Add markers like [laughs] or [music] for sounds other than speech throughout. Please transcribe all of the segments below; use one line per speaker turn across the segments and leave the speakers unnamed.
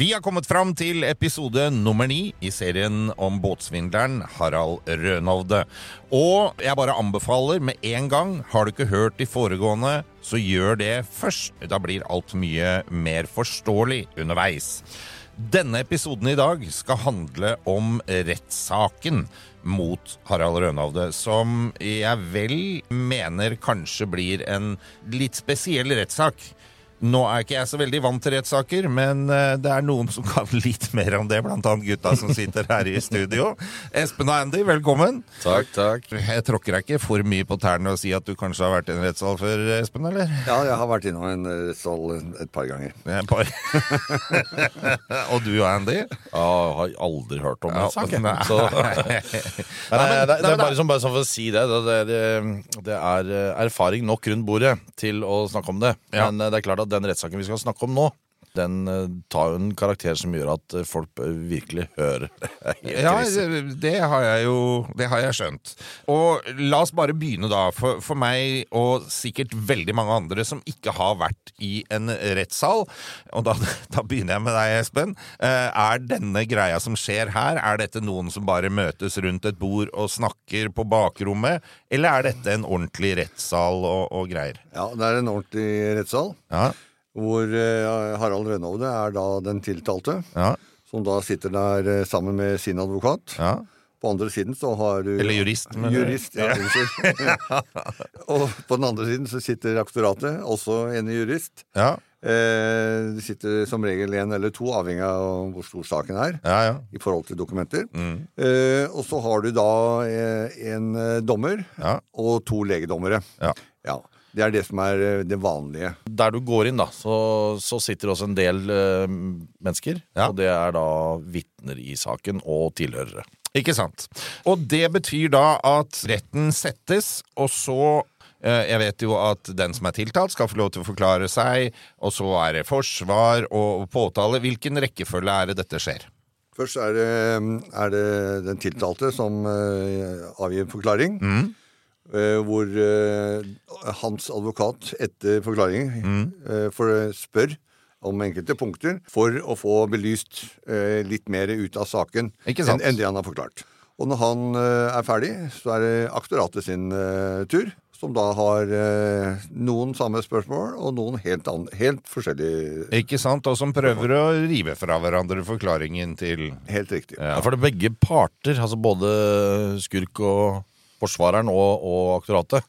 Vi har kommet fram til episode nummer ni i serien om båtsvindleren Harald Rønovde. Og jeg bare anbefaler med en gang, har du ikke hørt de foregående, så gjør det først. Da blir alt mye mer forståelig underveis. Denne episoden i dag skal handle om rettssaken mot Harald Rønhovde, som jeg vel mener kanskje blir en litt spesiell rettssak. Nå er ikke jeg så veldig vant til rettssaker, men eh, det er noen som kan [laughs] litt mer om det, blant annet gutta som sitter her i studio. Espen og Andy, velkommen.
Takk, takk.
Jeg tråkker deg ikke for mye på tærne og si at du kanskje har vært i en rettssal før, Espen, eller?
Ja, jeg har vært innom en rettssal et par ganger.
Et par. [laughs] og du og Andy?
Ja, har aldri hørt om
Ja, nei.
Så, [laughs] nei, det, det, det er bare, som, bare sånn for å si det. Det, det, det er eh, erfaring nok rundt bordet til å snakke om det. Men ja. det er klart at den rettssaken vi skal snakke om nå, den eh, tar jo en karakter som gjør at eh, folk virkelig hører [laughs]
Ja, det, har jeg jo Det har jeg skjønt. Og la oss bare begynne, da. For, for meg og sikkert veldig mange andre som ikke har vært i en rettssal. Og da, [laughs] da begynner jeg med deg, Espen. Eh, Er denne greia som skjer her, er dette noen som bare møtes rundt et bord og snakker på bakrommet? Eller er dette en ordentlig rettssal og, og greier?
Ja, det er en ordentlig rettssal.
Ja,
Hvor eh, Harald Rønhovde er da den tiltalte,
ja,
som da sitter der eh, sammen med sin advokat.
ja.
På andre siden så har du
Eller jurist, Men?
Jurist, ja. [laughs] og på den andre siden så sitter aktoratet, også en jurist.
ja,
Eh, det sitter som regel en eller to, avhengig av hvor stor saken er.
ja, ja.
I forhold til dokumenter.
Mm.
Eh, og så har du da eh, en eh, dommer
Ja.
og to legedommere.
Ja.
Det er det som er eh, det vanlige.
Der du går inn, da, så, så sitter det også en del eh, mennesker.
Ja.
Og det er da vitner i saken og tilhørere.
Ikke sant. Og det betyr da at retten settes, og så eh, jeg vet jo at den som er tiltalt, skal få lov til å forklare seg, og så er det forsvar og påtale. Hvilken rekkefølge er det dette skjer?
Først er det, er det den tiltalte som eh, avgir forklaring. eh, hvor eh, hans advokat etter forklaringen eh, for, spør om enkelte punkter for å få belyst eh, litt mer ut av saken enn enn det han har forklart. Og når han eh, er ferdig, så er det aktoratet sin eh, tur. Som da har eh, noen samme spørsmål, og noen helt, an helt forskjellige
Ikke sant? Og som prøver å rive fra hverandre forklaringen til
Helt riktig.
Ja, for det er begge parter, altså både skurk og forsvareren og, og aktoratet,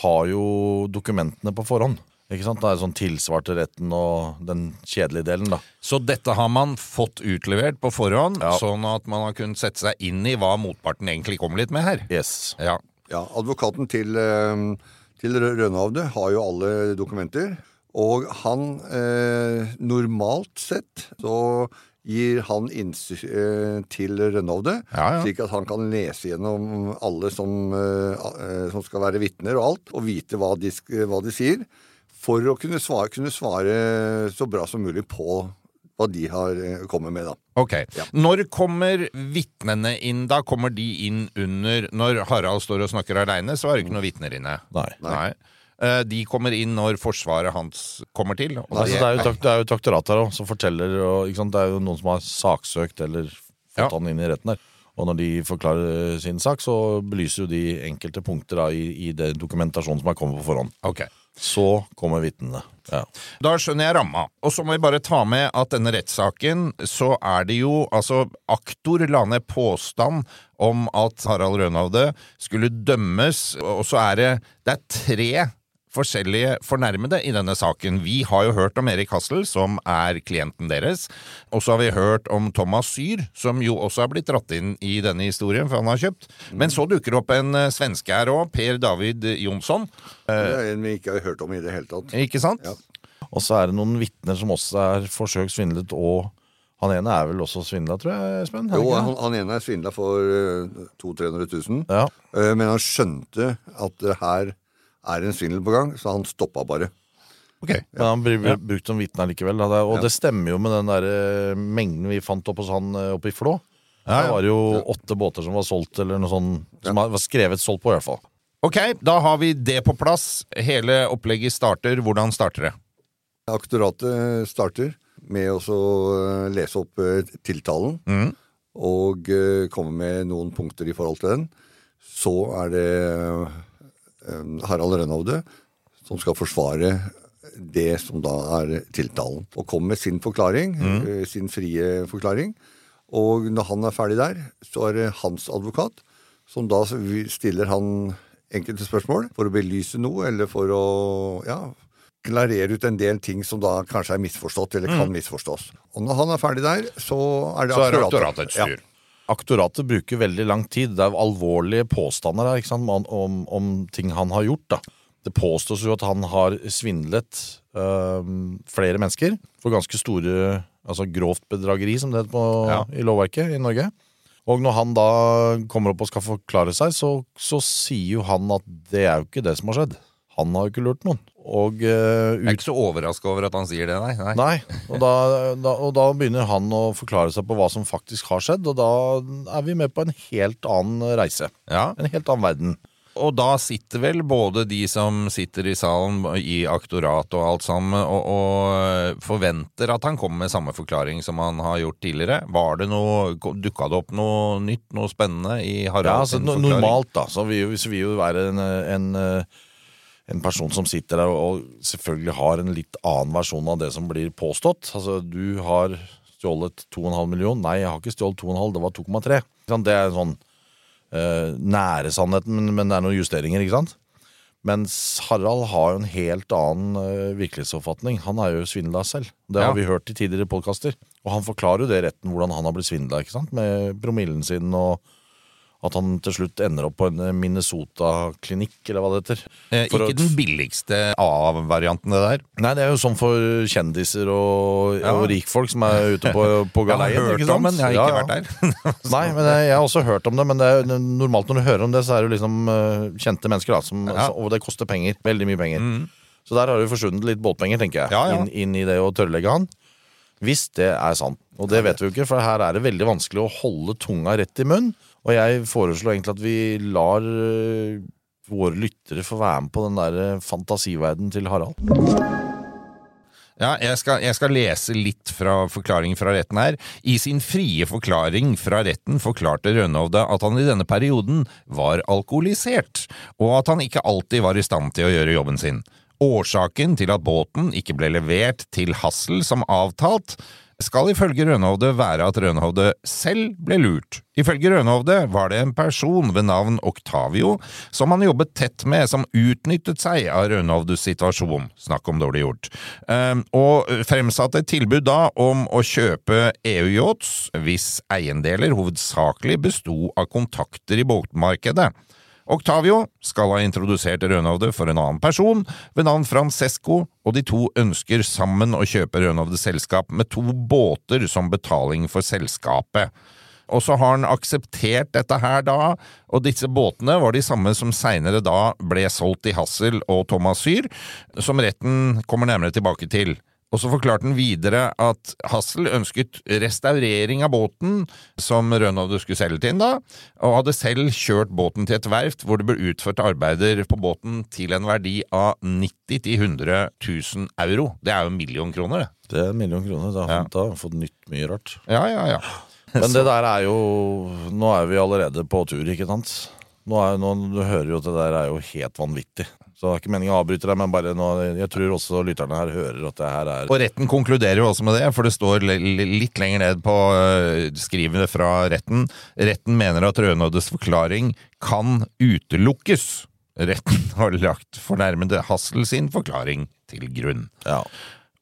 har jo dokumentene på forhånd. Ikke sant? Det er sånn tilsvar til retten og den kjedelige delen, da.
Så dette har man fått utlevert på forhånd,
Ja.
sånn at man har kunnet sette seg inn i hva motparten egentlig kommer litt med her.
Yes.
Ja.
Ja, advokaten til, eh, til Rønnehovde har jo alle dokumenter. Og han eh, Normalt sett så gir han innsyn eh, til Rønnovde,
Ja, ja.
slik at han kan lese gjennom alle som, eh, eh, som skal være vitner og alt, og vite hva de, hva de sier, for å kunne svare, kunne svare så bra som mulig på hva de har kommet med, da.
Ok.
Ja.
Når kommer vitnene inn? Da kommer de inn under Når Harald står og snakker aleine, så er det ikke noen vitner inne.
Nei.
Nei. Eh, De kommer inn når forsvaret hans kommer til.
Altså, det, er jo, det er jo et aktorat her òg, som forteller og? Det er jo noen som har saksøkt eller fått
Ja.
han inn i retten der. Og når de forklarer sin sak, så belyser jo de enkelte punkter da, i, i det dokumentasjonen som er kommet på forhånd.
Ok.
Så kommer vitnene. Ja.
Da skjønner jeg ramma. Og så må vi bare ta med at denne rettssaken, så er det jo altså Aktor la ned påstand om at Harald Rønhovde skulle dømmes, og så er det Det er tre forskjellige fornærmede i denne saken. Vi har jo hørt om Erik Hassel, som er klienten deres. Og så har vi hørt om Thomas Syr, som jo også har blitt dratt inn i denne historien, for han har kjøpt. Men så dukker det opp en eh, svenske her òg, Per David Jonsson.
Det er en vi ikke har hørt om i det hele tatt.
Ikke sant?
Ja.
Og så er det noen vitner som også er forsøkt svindlet, og han ene er vel også svindla, tror jeg, Espen?
Jo, han, han ene er svindla for uh, 200 000-300 000.
Ja.
Eh, men han skjønte at det her er en svindel på gang, så han stoppa bare.
Ok.
Men han blir brukt som vitne likevel. Og det stemmer jo med den der eh, mengden vi fant oppe hos han eh, oppe i Flå.
Ja, ja.
Det var jo åtte båter som var solgt, eller noe sånt. Som var skrevet solgt på, i hvert fall.
Ok, da har vi det på plass. Hele opplegget starter. Hvordan starter det?
Aktoratet starter med å eh, lese opp tiltalen
Mm.
og komme med noen punkter i forhold til den. Så er det Harald Rønhovde som skal forsvare det som da er tiltalen. Og komme med sin forklaring, mm. sin frie forklaring. Og når han er ferdig der, så er det hans advokat som da stiller han enkelte spørsmål for å belyse noe, eller for å ja, klarere ut en del ting som da kanskje er misforstått, eller kan misforstås. Og når han er ferdig der, så er det
Så er det
aktoratet.
aktoratets tur.
Aktoratet bruker veldig lang tid. Det er alvorlige påstander her, ikke sant? Om, om, om ting han har gjort. da. Det påstås jo at han har svindlet øh, flere mennesker for ganske store Altså grovt bedrageri, som det heter på,
Ja.
i lovverket i Norge. Og når han da kommer opp og skal forklare seg, så, så sier jo han at det er jo ikke det som har skjedd. Han har jo ikke lurt noen. Og øh,
Jeg er ikke så overraska over at han sier det, nei. nei.
Nei, og da, da, og da begynner han å forklare seg på hva som faktisk har skjedd, og da er vi med på en helt annen reise.
Ja.
En helt annen verden.
Og da sitter vel både de som sitter i salen i aktorat og alt sammen, og, og forventer at han kommer med samme forklaring som han har gjort tidligere. Var det noe, Dukka det opp noe nytt, noe spennende i Harald
Ja, altså
forklaring?
Normalt da, så vil, så vil jo være en, en, en person som sitter der og selvfølgelig har en litt annen versjon av det som blir påstått. Altså, du har stjålet 2,5 million. Nei, jeg har ikke stjålet 2,5, det var 2,3. Det er sånn eh, nære sannheten, men, det er noen justeringer, ikke sant? Mens Harald har jo en helt annen eh, virkelighetsoppfatning. Han er jo svindla selv. Det
Ja.
har vi hørt i tidligere podkaster. Og han forklarer jo det retten, hvordan han har blitt svindla? Med promillen sin og at han til slutt ender opp på en eh, Minnesota-klinikk, eller hva det heter.
Eh, ikke
å-
den billigste av-varianten, det der.
Nei, det er jo sånn for kjendiser og,
Ja.
og rikfolk som er ute på, på [laughs]
Jeg har hørt
ikke
om men jeg har ikke
Ja, ja.
vært der. [laughs]
Nei, men jeg, jeg har også hørt om det, men det er, normalt når du hører om det, så er det liksom eh, kjente mennesker, da, som,
Ja.
og det koster penger. Veldig mye penger. Så der har du forsvunnet litt båtpenger, tenker jeg. Inn, inn i det å tørrlegge han. Hvis det er sant. Og det vet vi jo ikke, for her er det veldig vanskelig å holde tunga rett i munnen. Og jeg foreslår egentlig at vi lar eh, våre lyttere få være med på den der eh, fantasiverdenen til Harald.
Ja, jeg skal, jeg skal lese litt fra forklaringen fra retten her. I sin frie forklaring fra retten forklarte Rønhovde at han i denne perioden var alkoholisert, og at han ikke alltid var i stand til å gjøre jobben sin. Årsaken til at båten ikke ble levert til Hassel som avtalt, skal ifølge Rønhovde være at Rønhovde selv ble lurt. Ifølge Rønhovde var det en person ved navn Octavio som han jobbet tett med, som utnyttet seg av Rønhovdes situasjon. Snakk om dårlig gjort. Ehm, og fremsatte et tilbud da om å kjøpe EU-yachts hvis eiendeler hovedsakelig besto av kontakter i båtmarkedet. Octavio skal ha introdusert Rønhovde for en annen person ved navn Francesco, og de to ønsker sammen å kjøpe Rønhovdes selskap med to båter som betaling for selskapet. Og så har han akseptert dette her da, og disse båtene var de samme som seinere da ble solgt til Hassel og Thomas Syr, som retten kommer nærmere tilbake til. Og så forklarte han videre at Hassel ønsket restaurering av båten som Rønhovde skulle selge til ham, da, og hadde selv kjørt båten til et verft hvor det ble utført arbeider på båten til en verdi av 90 000-100 000 euro. Det er jo en million kroner, det.
Det er en million kroner. Da,
Ja.
har vi fått nytt mye rart.
Ja, ja, ja. [gasps]
Men det der er jo Nå er vi allerede på tur, ikke sant? Nå er, nå, du hører jo at det der er jo helt vanvittig. Så det er ikke meningen å avbryte deg, men bare nå, jeg tror også lytterne her hører at det her er
Og retten konkluderer jo også med det, for det står li- li- litt lenger ned på øh, skrivet fra retten. Retten mener at Rønhovdes forklaring kan utelukkes. Retten har lagt fornærmede Hassel sin forklaring til grunn.
Ja.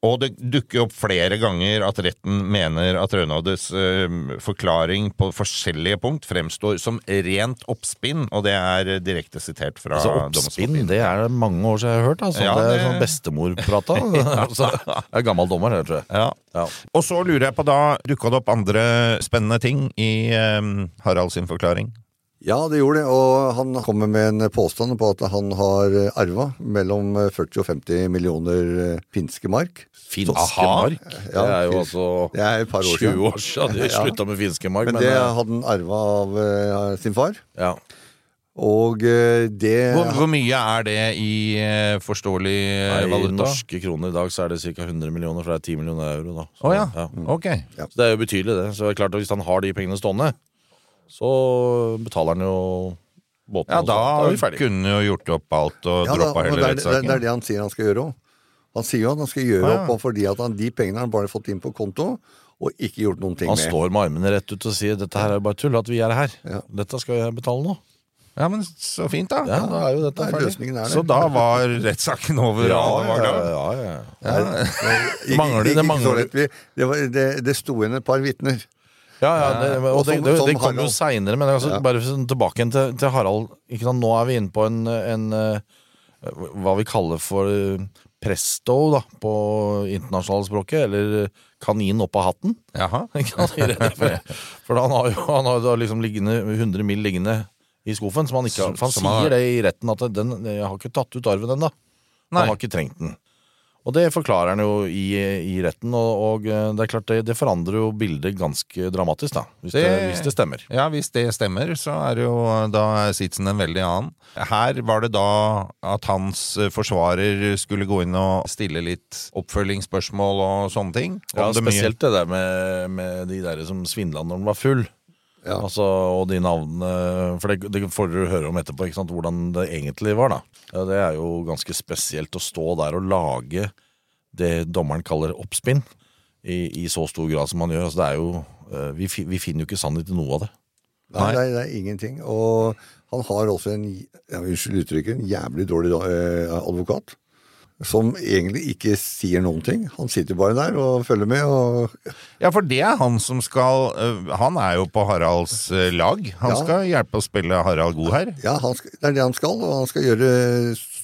Og det dukker opp flere ganger at retten mener at Rønhovdes øh, forklaring på forskjellige punkt fremstår som rent oppspinn, og det er direkte sitert fra
Altså Oppspinn, det er det mange år siden jeg har hørt. Altså.
Ja,
det er sånn bestemorprata. [laughs] altså, jeg er gammel dommer, jeg tror jeg.
Ja.
Ja.
Og så lurer jeg på, da dukka det opp andre spennende ting i eh, Harald sin forklaring?
Ja, det gjorde det. Og han kommer med en påstand på at han har arva mellom 40 og 50 millioner eh, finske mark.
Finske mark?
Ja, Det
er jo altså
er et par år
20 år siden de [laughs]
Ja.
slutta med finske mark.
Men
Men,
det
eh,
hadde han arva av uh, sin far.
ja.
Og uh, det
Hvor, hvor mye er det i uh, forståelig eh,
valuta? I norske kroner i dag så er det ca. 100 millioner, for det er 10 millioner euro. da Så, oh,
ja. Ok.
Så det er jo betydelig, det. Så det er klart at Hvis han har de pengene stående, så betaler han jo båten.
Ja, da
er ferdig.
kunne jo gjort opp alt og
Ja,
droppa hele
det, er, det, er- det er det han sier han skal gjøre òg. Han sier jo at han skal gjøre
Ah, ja.
opp fordi at han, de pengene han bare fått inn på konto, og ikke gjort noen ting
Han
med.
står med armene rett ut og sier dette her er bare tull, at vi er her.
Ja.
Dette skal jeg betale nå.
Ja, men så fint, da.
Ja, da er jo dette ferdig.
er.
Så da var rettssaken over?
Ja, ja, ja, ja,
ja.
Mangler- det
Det, det, det sto igjen et par vitner.
Ja, ja, det, og
Og
det, det, det
som
kom jo seinere, men altså,
Ja.
bare sånn tilbake igjen til, til Harald. Nå er vi inne på en, en eh, hva vi kaller for eh, presto da, på internasjonalspråket, eller kanin opp av hatten.
Jaha. [laughs]
For, for han har jo han har liksom liggende, 100 mil liggende i skuffen, som han ikke har. For han- sier det i retten at den, jeg har ikke tatt ut arven ennå. Han har ikke trengt den. Og det forklarer han jo i, i retten, og, og eh, det er klart det, det forandrer jo bildet ganske dramatisk, da. Hvis det,
Det-
hvis det stemmer.
Ja, hvis det stemmer, så er jo da er sitsen en veldig annen. Her var det da at hans eh, forsvarer skulle gå inn og stille litt oppfølgingsspørsmål og sånne ting.
Ja,
mye-
spesielt det der med, med de der som svindla når han var full.
Ja.
Altså, og de navnene For det, det får dere høre om etterpå, ikke sant? hvordan det egentlig var. da Det er jo ganske spesielt å stå der og lage det dommeren kaller oppspinn, i, i så stor grad som han gjør. Altså, det er jo, eh, vi, vi finner jo ikke sannhet i noe av det.
Nei, det er, det er ingenting. Og han har også en ja, unnskyld uttrykket, en jævlig dårlig eh, advokat. Som egentlig ikke sier noen ting. Han sitter bare der og følger med. og
Ja, for det er han som skal øh, Han er jo på Haralds øh, lag. Han
Ja.
skal hjelpe å spille Harald god her.
Ja, han skal, Det er det han skal, og han skal gjøre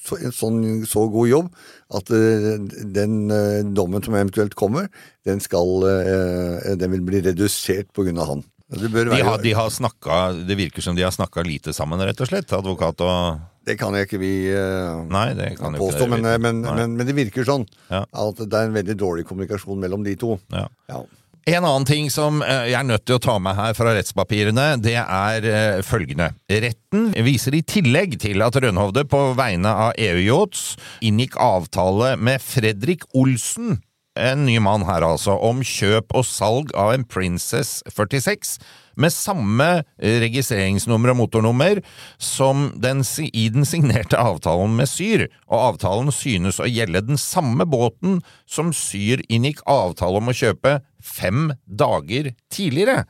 så, en sånn så god jobb at eh, den eh, dommen som eventuelt kommer, den, skal, eh, den vil bli redusert av han.
De har, de har snakket, det virker som de har snakka lite sammen, rett og slett. Advokat og
det kan jeg ikke vi uh,
Nei, det kan
påstå, men, men, men, men det virker sånn.
Ja.
At det er en veldig dårlig kommunikasjon mellom de to.
Ja.
Ja.
En annen ting som eh, jeg er nødt til å ta med her fra rettspapirene, det er eh, følgende. Retten viser i tillegg til at Rønhovde på vegne av EU Yachts inngikk avtale med Fredrik Olsen, en ny mann her altså, om kjøp og salg av en Princess 46 med samme eh, registreringsnummer og motornummer som den, i den signerte avtalen med Syr, og avtalen synes å gjelde den samme båten som Syr inngikk avtale om å kjøpe fem dager tidligere.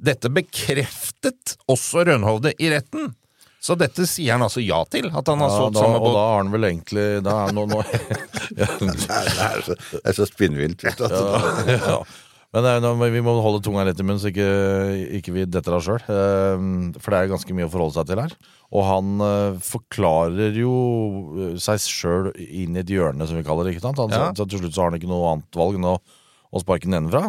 Dette bekreftet også Rønhovde i retten. Så dette sier han altså ja til, at han har
Ja,
solgt
da,
samme
og da har han vel egentlig da er nå, [laughs] ja, [laughs]
Det, er, så, det er så spinnvilt. [laughs]
ja. Men vi må holde tunga rett i munnen, så ikke, ikke vi detter av sjøl. For det er ganske mye å forholde seg til her. Og han eh, forklarer jo eh, seg sjøl inn i et hjørne, som vi kaller det. ikke sant? Han, så til slutt så har han ikke noe annet valg enn å, å sparke den nedenfra.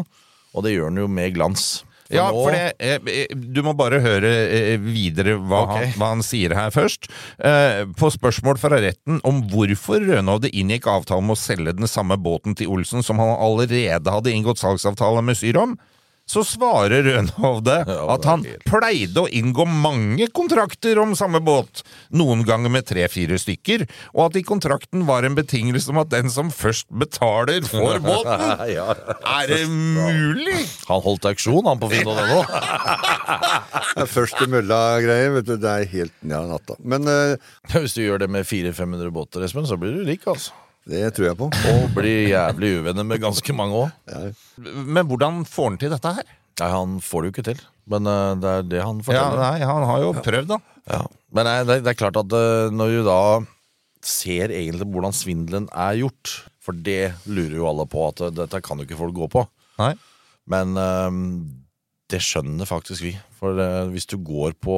Og det gjør han jo med glans. For
Ja,
nå-
for det, eh, eh, du må bare høre eh, videre hva,
okay.
han, hva han sier her først. Eh, På spørsmål fra retten om hvorfor Rønhovde inngikk avtale om å selge den samme båten til Olsen som han allerede hadde inngått salgsavtale med Syr om, så svarer Rønhovde at han pleide å inngå mange kontrakter om samme båt, noen ganger med tre-fire stykker, og at i kontrakten var en betingelse om at den som først betaler, får [laughs] båten. Er det mulig?
Han holdt auksjon, han på finn.no. [laughs]
Det nå Først til mølla-greier. vet du, Det er helt nja natta. Men uh...
Hvis du gjør det med 400-500 båter, Espen, så blir du rik, altså.
Det tror jeg på.
Og blir jævlig uvenner med ganske mange òg.
Men hvordan får han til dette her?
Nei, han får det jo ikke til. Men uh, det er det han
Ja,
forteller.
nei, Han har jo prøvd, da.
Ja. Men nei, det, det er klart at uh, når du da ser egentlig hvordan svindelen er gjort For det lurer jo alle på, at uh, dette kan jo ikke folk gå på.
Nei.
Men det skjønner faktisk vi. For hvis du går på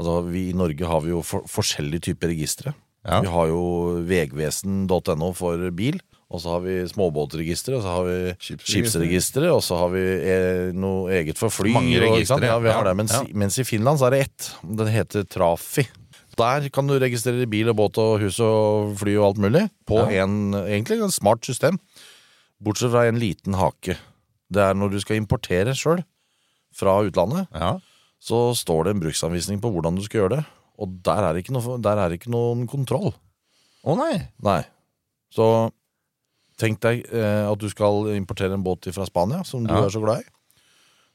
Altså, vi I Norge har vi jo for, forskjellige typer registre.
Ja.
Vi har jo vegvesen.no for bil. Og så har vi småbåtregisteret, og så har vi
Skipsregisteret.
og så har vi eh, noe eget for fly.
Mange registre,
ja, vi har det, mens, mens i Finland så er det ett. Den heter Trafi. Der kan du registrere bil og båt og hus og fly og alt mulig på en, egentlig en smart system. Bortsett fra en liten hake. Det er når du skal importere sjøl fra utlandet,
Ja.
så står det en bruksanvisning på hvordan du skal gjøre det. Og der er det ikke, noe, der er det ikke noen kontroll.
Å nei.
Nei. Så tenk deg eh, at du skal importere en båt fra Spania, som du
Ja.
er så glad i.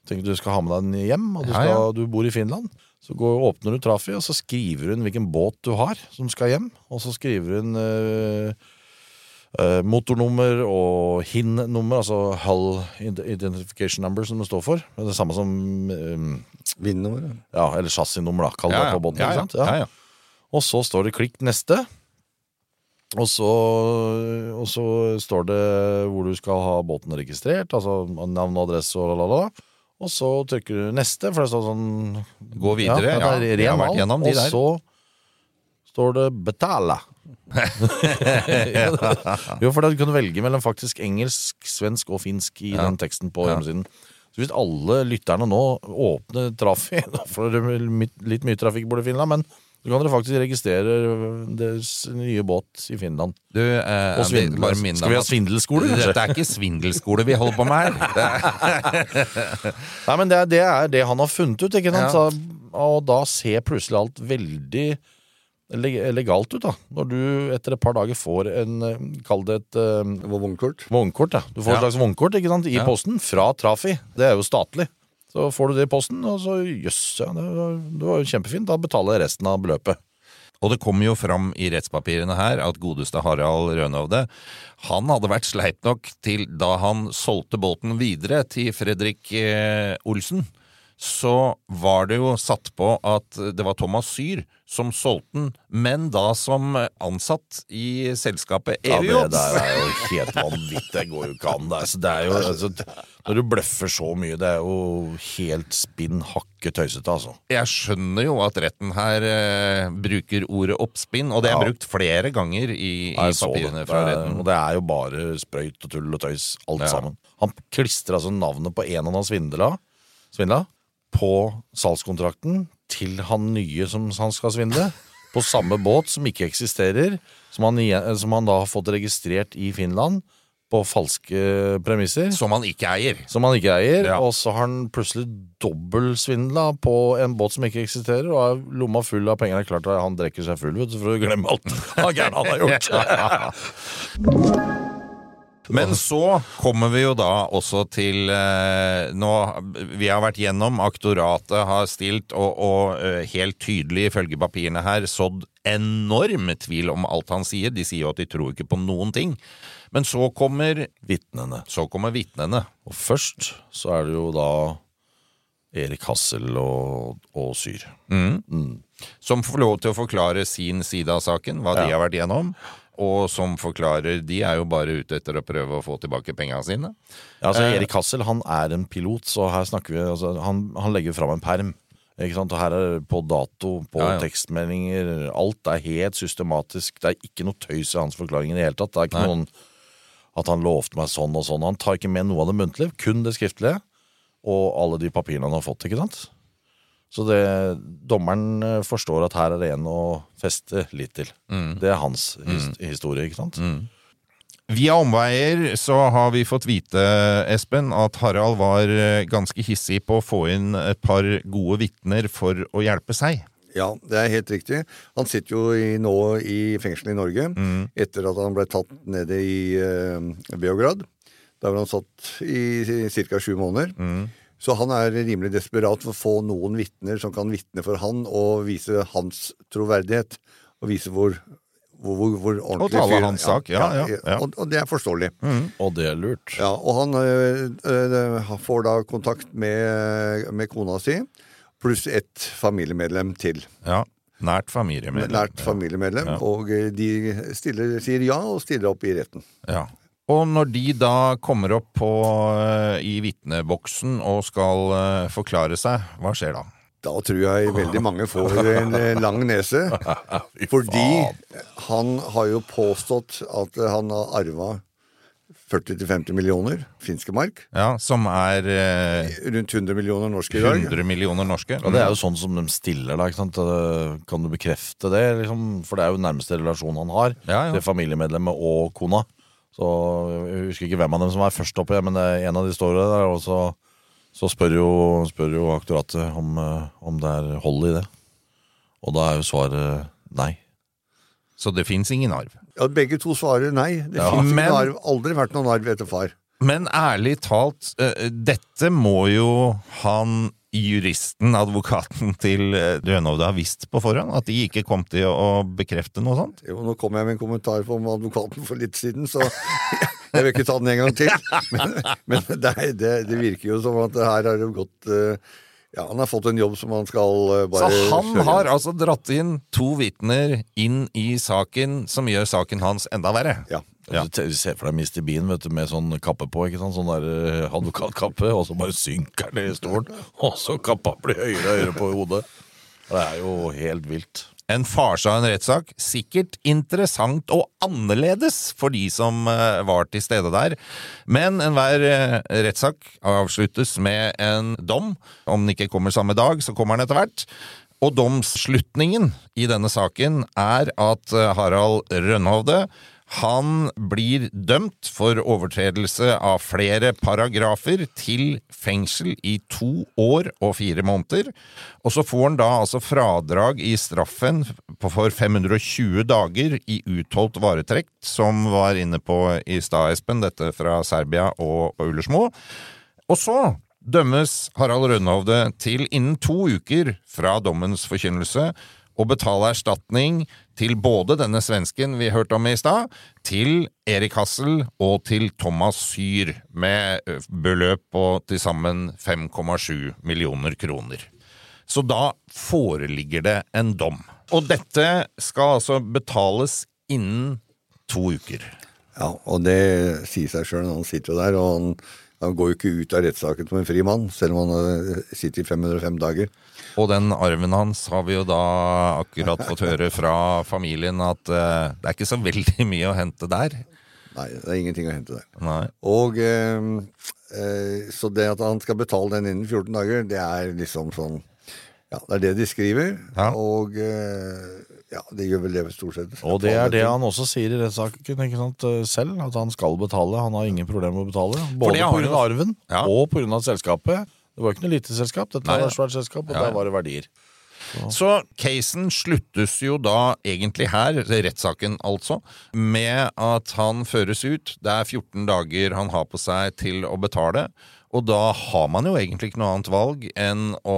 Tenk at du skal ha med deg den hjem, og du,
Ja,
skal, du bor i Finland. Så går, åpner du Trafi, og så skriver hun hvilken båt du har som skal hjem. Og så skriver hun eh, motornummer og HIN-nummer, altså Hull Identification Number, som det står for. Det samme som eh,
Vinner.
Ja, eller chassisnummer, da. Kall det
Ja, ja.
på båten.
Ja, ja. Ja, ja.
Og så står det 'klikk neste'. Og så, og så står det hvor du skal ha båten registrert, altså navn og adresse og la. Og så trykker du 'neste', for det står sånn
Gå videre.
Ja,
Ja,
det er
har
ren
de
Og
der.
så står det 'betale'. [laughs] jo, for da kan du velge mellom faktisk engelsk, svensk og finsk i den teksten på hjemmesiden. Så hvis alle lytterne nå åpner Trafi [laughs] dere litt mye trafikk i Finland, men så kan dere faktisk registrere deres nye båt i Finland.
Du, eh,
Og
svindel. minne
Skal vi ha svindelskole, kanskje?
Dette er ikke svindelskole vi holder på med her. Er, [laughs]
Nei, men det er, det er det han har funnet ut, ikke sant?
Ja.
Så, og da ser plutselig alt veldig legalt ut, da. Når du etter et par dager får en eh, Kall det et
uh, vognkort.
vognkort, ja. Du får
Ja.
et slags vognkort ikke sant? i
Ja.
posten fra Trafi. Det er jo statlig. Så får du det i posten, og så jøss, ja, det var, det var kjempefint. Da betaler jeg resten av beløpet.
og det kommer jo fram i rettspapirene her at godeste Harald Rønovde han hadde vært sleip nok til da han solgte båten videre til Fredrik eh, Olsen. Så var det jo satt på at det var Thomas Syr som solgte den, men da som ansatt i selskapet
Ja, det der er jo helt vanvittig. Det går jo ikke an. Det er, så det er jo, altså, når du bløffer så mye, det er jo helt spinn hakke tøysete, altså.
Jeg skjønner jo at retten her eh, bruker ordet oppspinn, og det er
Ja.
brukt flere ganger i, i papirene fra
er-
retten.
Og det er jo bare sprøyt og tull og tøys, alt
Ja.
sammen. Han klistrer altså navnet på en han har svindla, svindla på salgskontrakten til han nye som han skal svindle. På samme båt som ikke eksisterer, som han, som han da har fått registrert i Finland på falske premisser.
Som han ikke eier.
Som han ikke eier,
Ja.
og så har han plutselig dobbeltsvindla på en båt som ikke eksisterer, og har lomma full av penger. Det er klart at Han drikker seg full vet du, for å glemme alt han gærne han har gjort. [laughs] [laughs]
Men så kommer vi jo da også til eh, Nå, Vi har vært gjennom, aktoratet har stilt, og, og eh, helt tydelig ifølge papirene her sådd enorm tvil om alt han sier. De sier jo at de tror ikke på noen ting. Men så kommer
Vitnene.
Så kommer vitnene.
Og først så er det jo da Erik Hassel og, og Syr.
Som får lov til å forklare sin side av saken, hva de har vært gjennom. Og som forklarer De er jo bare ute etter å prøve å få tilbake pengene sine.
Ja, altså
Eh.
Erik Hassel han er en pilot, så her snakker vi altså, han, han legger fram en perm. Ikke sant? Og her er det på dato, på
Ja, ja.
tekstmeldinger, alt er helt systematisk. Det er ikke noe tøys i hans forklaringer i det hele tatt. Det er ikke
Nei.
noen at han lovte meg sånn og sånn. Han tar ikke med noe av det muntlige, kun det skriftlige. og alle de papirene han har fått, ikke sant? Så det, dommeren eh, forstår at her er det en å feste litt til. Det er hans his historie, ikke sant?
Via omveier så har vi fått vite, Espen, at Harald var eh, ganske hissig på å få inn et par gode vitner for å hjelpe seg.
Ja, det er helt riktig. Han sitter jo i, nå i fengsel i Norge etter at han ble tatt nede i uh, Beograd. Der var han satt i ca. sju måneder. Så han er rimelig desperat for å få noen vitner som kan vitne for han og vise hans troverdighet. Og vise hvor, hvor, hvor, hvor ordentlig
tale
fyr-
hans sak, ja, ja, ja.
Og, og det er forståelig.
Og det er lurt.
Ja, og han øh, får da kontakt med, med kona si, pluss ett familiemedlem til.
Ja, Nært familiemedlem.
Nært familiemedlem.
Ja.
Og øh, de stiller, sier ja, og stiller opp i retten.
Ja. Og når de da kommer opp på, eh, i vitneboksen og skal eh, forklare seg, hva skjer da?
Da tror jeg veldig mange får en øh, lang nese. [laughs] Fordi han har jo påstått at han har arva 40-50 millioner finske mark.
Ja, Som er eh,
Rundt 100 millioner norske i dag.
100 millioner norske.
Og det er jo sånn som de stiller da, ikke sant? Eh, Kan du bekrefte det? Liksom? For det er jo nærmeste relasjon han har
Ja, ja.
til familiemedlemmet og kona. Så Jeg husker ikke hvem av dem som var først oppe, men en av de står der. Og så, så spør, jo, spør jo aktoratet om, eh, om det er hold i det. Og da er jo svaret nei.
Så det fins ingen arv.
Ja, begge to svarer nei. Det
Ja.
fins
Men-
ingen arv. Aldri vært noen arv etter far.
Men ærlig talt, eh, dette må jo han juristen, advokaten til eh, Rønhovde, ha visst på forhånd? At de ikke kom til å bekrefte noe sånt?
Jo, nå kom jeg med en kommentar om advokaten for litt siden, så [laughs] jeg vil ikke ta den en gang til. Men, men det, det, det virker jo som at det her har det gått eh, Ja, han har fått en jobb som han skal bare
Så han
kjøre
har altså dratt inn to vitner inn i saken som gjør saken hans enda verre.
Ja.
Ja.
Du ser for deg Mr. Bean vet du, med sånn kappe på, ikke sant? sånn der eh, advokatkappe, og så bare synker han ned i stolen, [laughs] og så kappa blir høyere og høyere på hodet. Det er jo helt vilt.
En farse av en rettssak. Sikkert interessant og annerledes for de som eh, var til stede der. Men enhver uh, rettssak avsluttes med en dom. Om den ikke kommer samme dag, så kommer den etter hvert. Og domsslutningen i denne saken er at eh, Harald Rønhovde han blir dømt for overtredelse av flere paragrafer til fengsel i to år og fire måneder. Og så får han da altså fradrag i straffen for 520 dager i utholdt varetekt, som var inne på i stad, Espen, dette fra Serbia og Ullersmo. Og så dømmes Harald Rønhovde til innen to uker fra dommens forkynnelse å betale erstatning til både denne svensken vi hørte om i stad, til Erik Hassel og til Thomas Syr, med beløp på til sammen 5,7 millioner kroner. Så da foreligger det en dom. Og dette skal altså betales innen to uker.
Ja, og det sier seg sjøl. Han sitter der, og han, han går jo ikke ut av rettssaken som en fri mann, selv om han eh, sitter i 505 dager.
Og den arven hans har vi jo da akkurat fått høre fra familien at uh, det er ikke så veldig mye å hente der.
Nei, det er ingenting å hente der.
Nei.
Og uh, uh, Så det at han skal betale den innen 14 dager, det er liksom sånn Ja, det er det de skriver.
Ja.
Og ja, det gjør vel det stort sett.
Og det er det han også sier i rettssaken ikke sant, eh, selv, at han skal betale. Han har ingen problemer med å betale. Både
har
pga. arven
Ja.
og pga. selskapet. Det var ikke noe lite selskap, dette
Nei,
var et svært selskap, og
Ja,
der var det verdier.
Så casen sluttes jo da egentlig her, rettssaken altså, med at han føres ut. Det er 14 dager han har på seg til å betale. Og da har man jo egentlig ikke noe annet valg enn å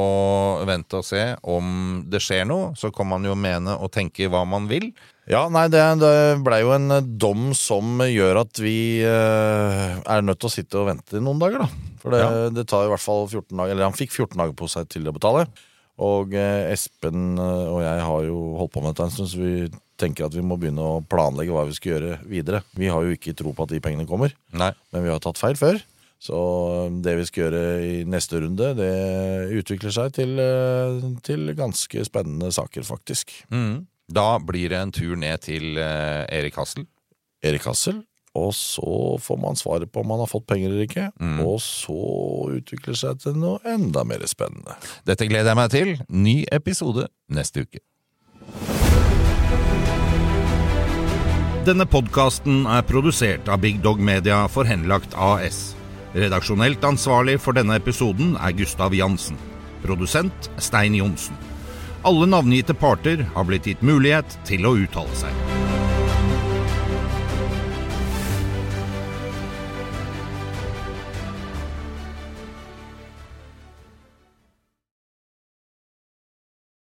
vente og se om det skjer noe. Så kan man jo mene og tenke hva man vil.
Ja, nei, det, det blei jo en eh, dom som gjør at vi eh, er nødt til å sitte og vente i noen dager, da. For det,
Ja.
det tar i hvert fall 14 dager, eller han fikk 14 dager på seg til å betale. Og eh, Espen eh, og jeg har jo holdt på med dette en stund, så vi tenker at vi må begynne å planlegge hva vi skal gjøre videre. Vi har jo ikke tro på at de pengene kommer,
Nei.
men vi har tatt feil før. Så eh, det vi skal gjøre i neste runde, det utvikler seg til, eh, til ganske spennende saker, faktisk.
Mm. Da blir det en tur ned til eh, Erik Hassel.
Erik Hassel Og så får man svaret på om man har fått penger eller ikke.
Mm.
Og så utvikler det seg til noe enda mer spennende.
Dette gleder jeg meg til. Ny episode neste uke. Denne podkasten er produsert av Big Dog Media for Henlagt AS. Redaksjonelt ansvarlig for denne episoden er Gustav Jansen. Produsent Stein Johnsen. Alle navngitte parter har blitt gitt mulighet til å uttale seg.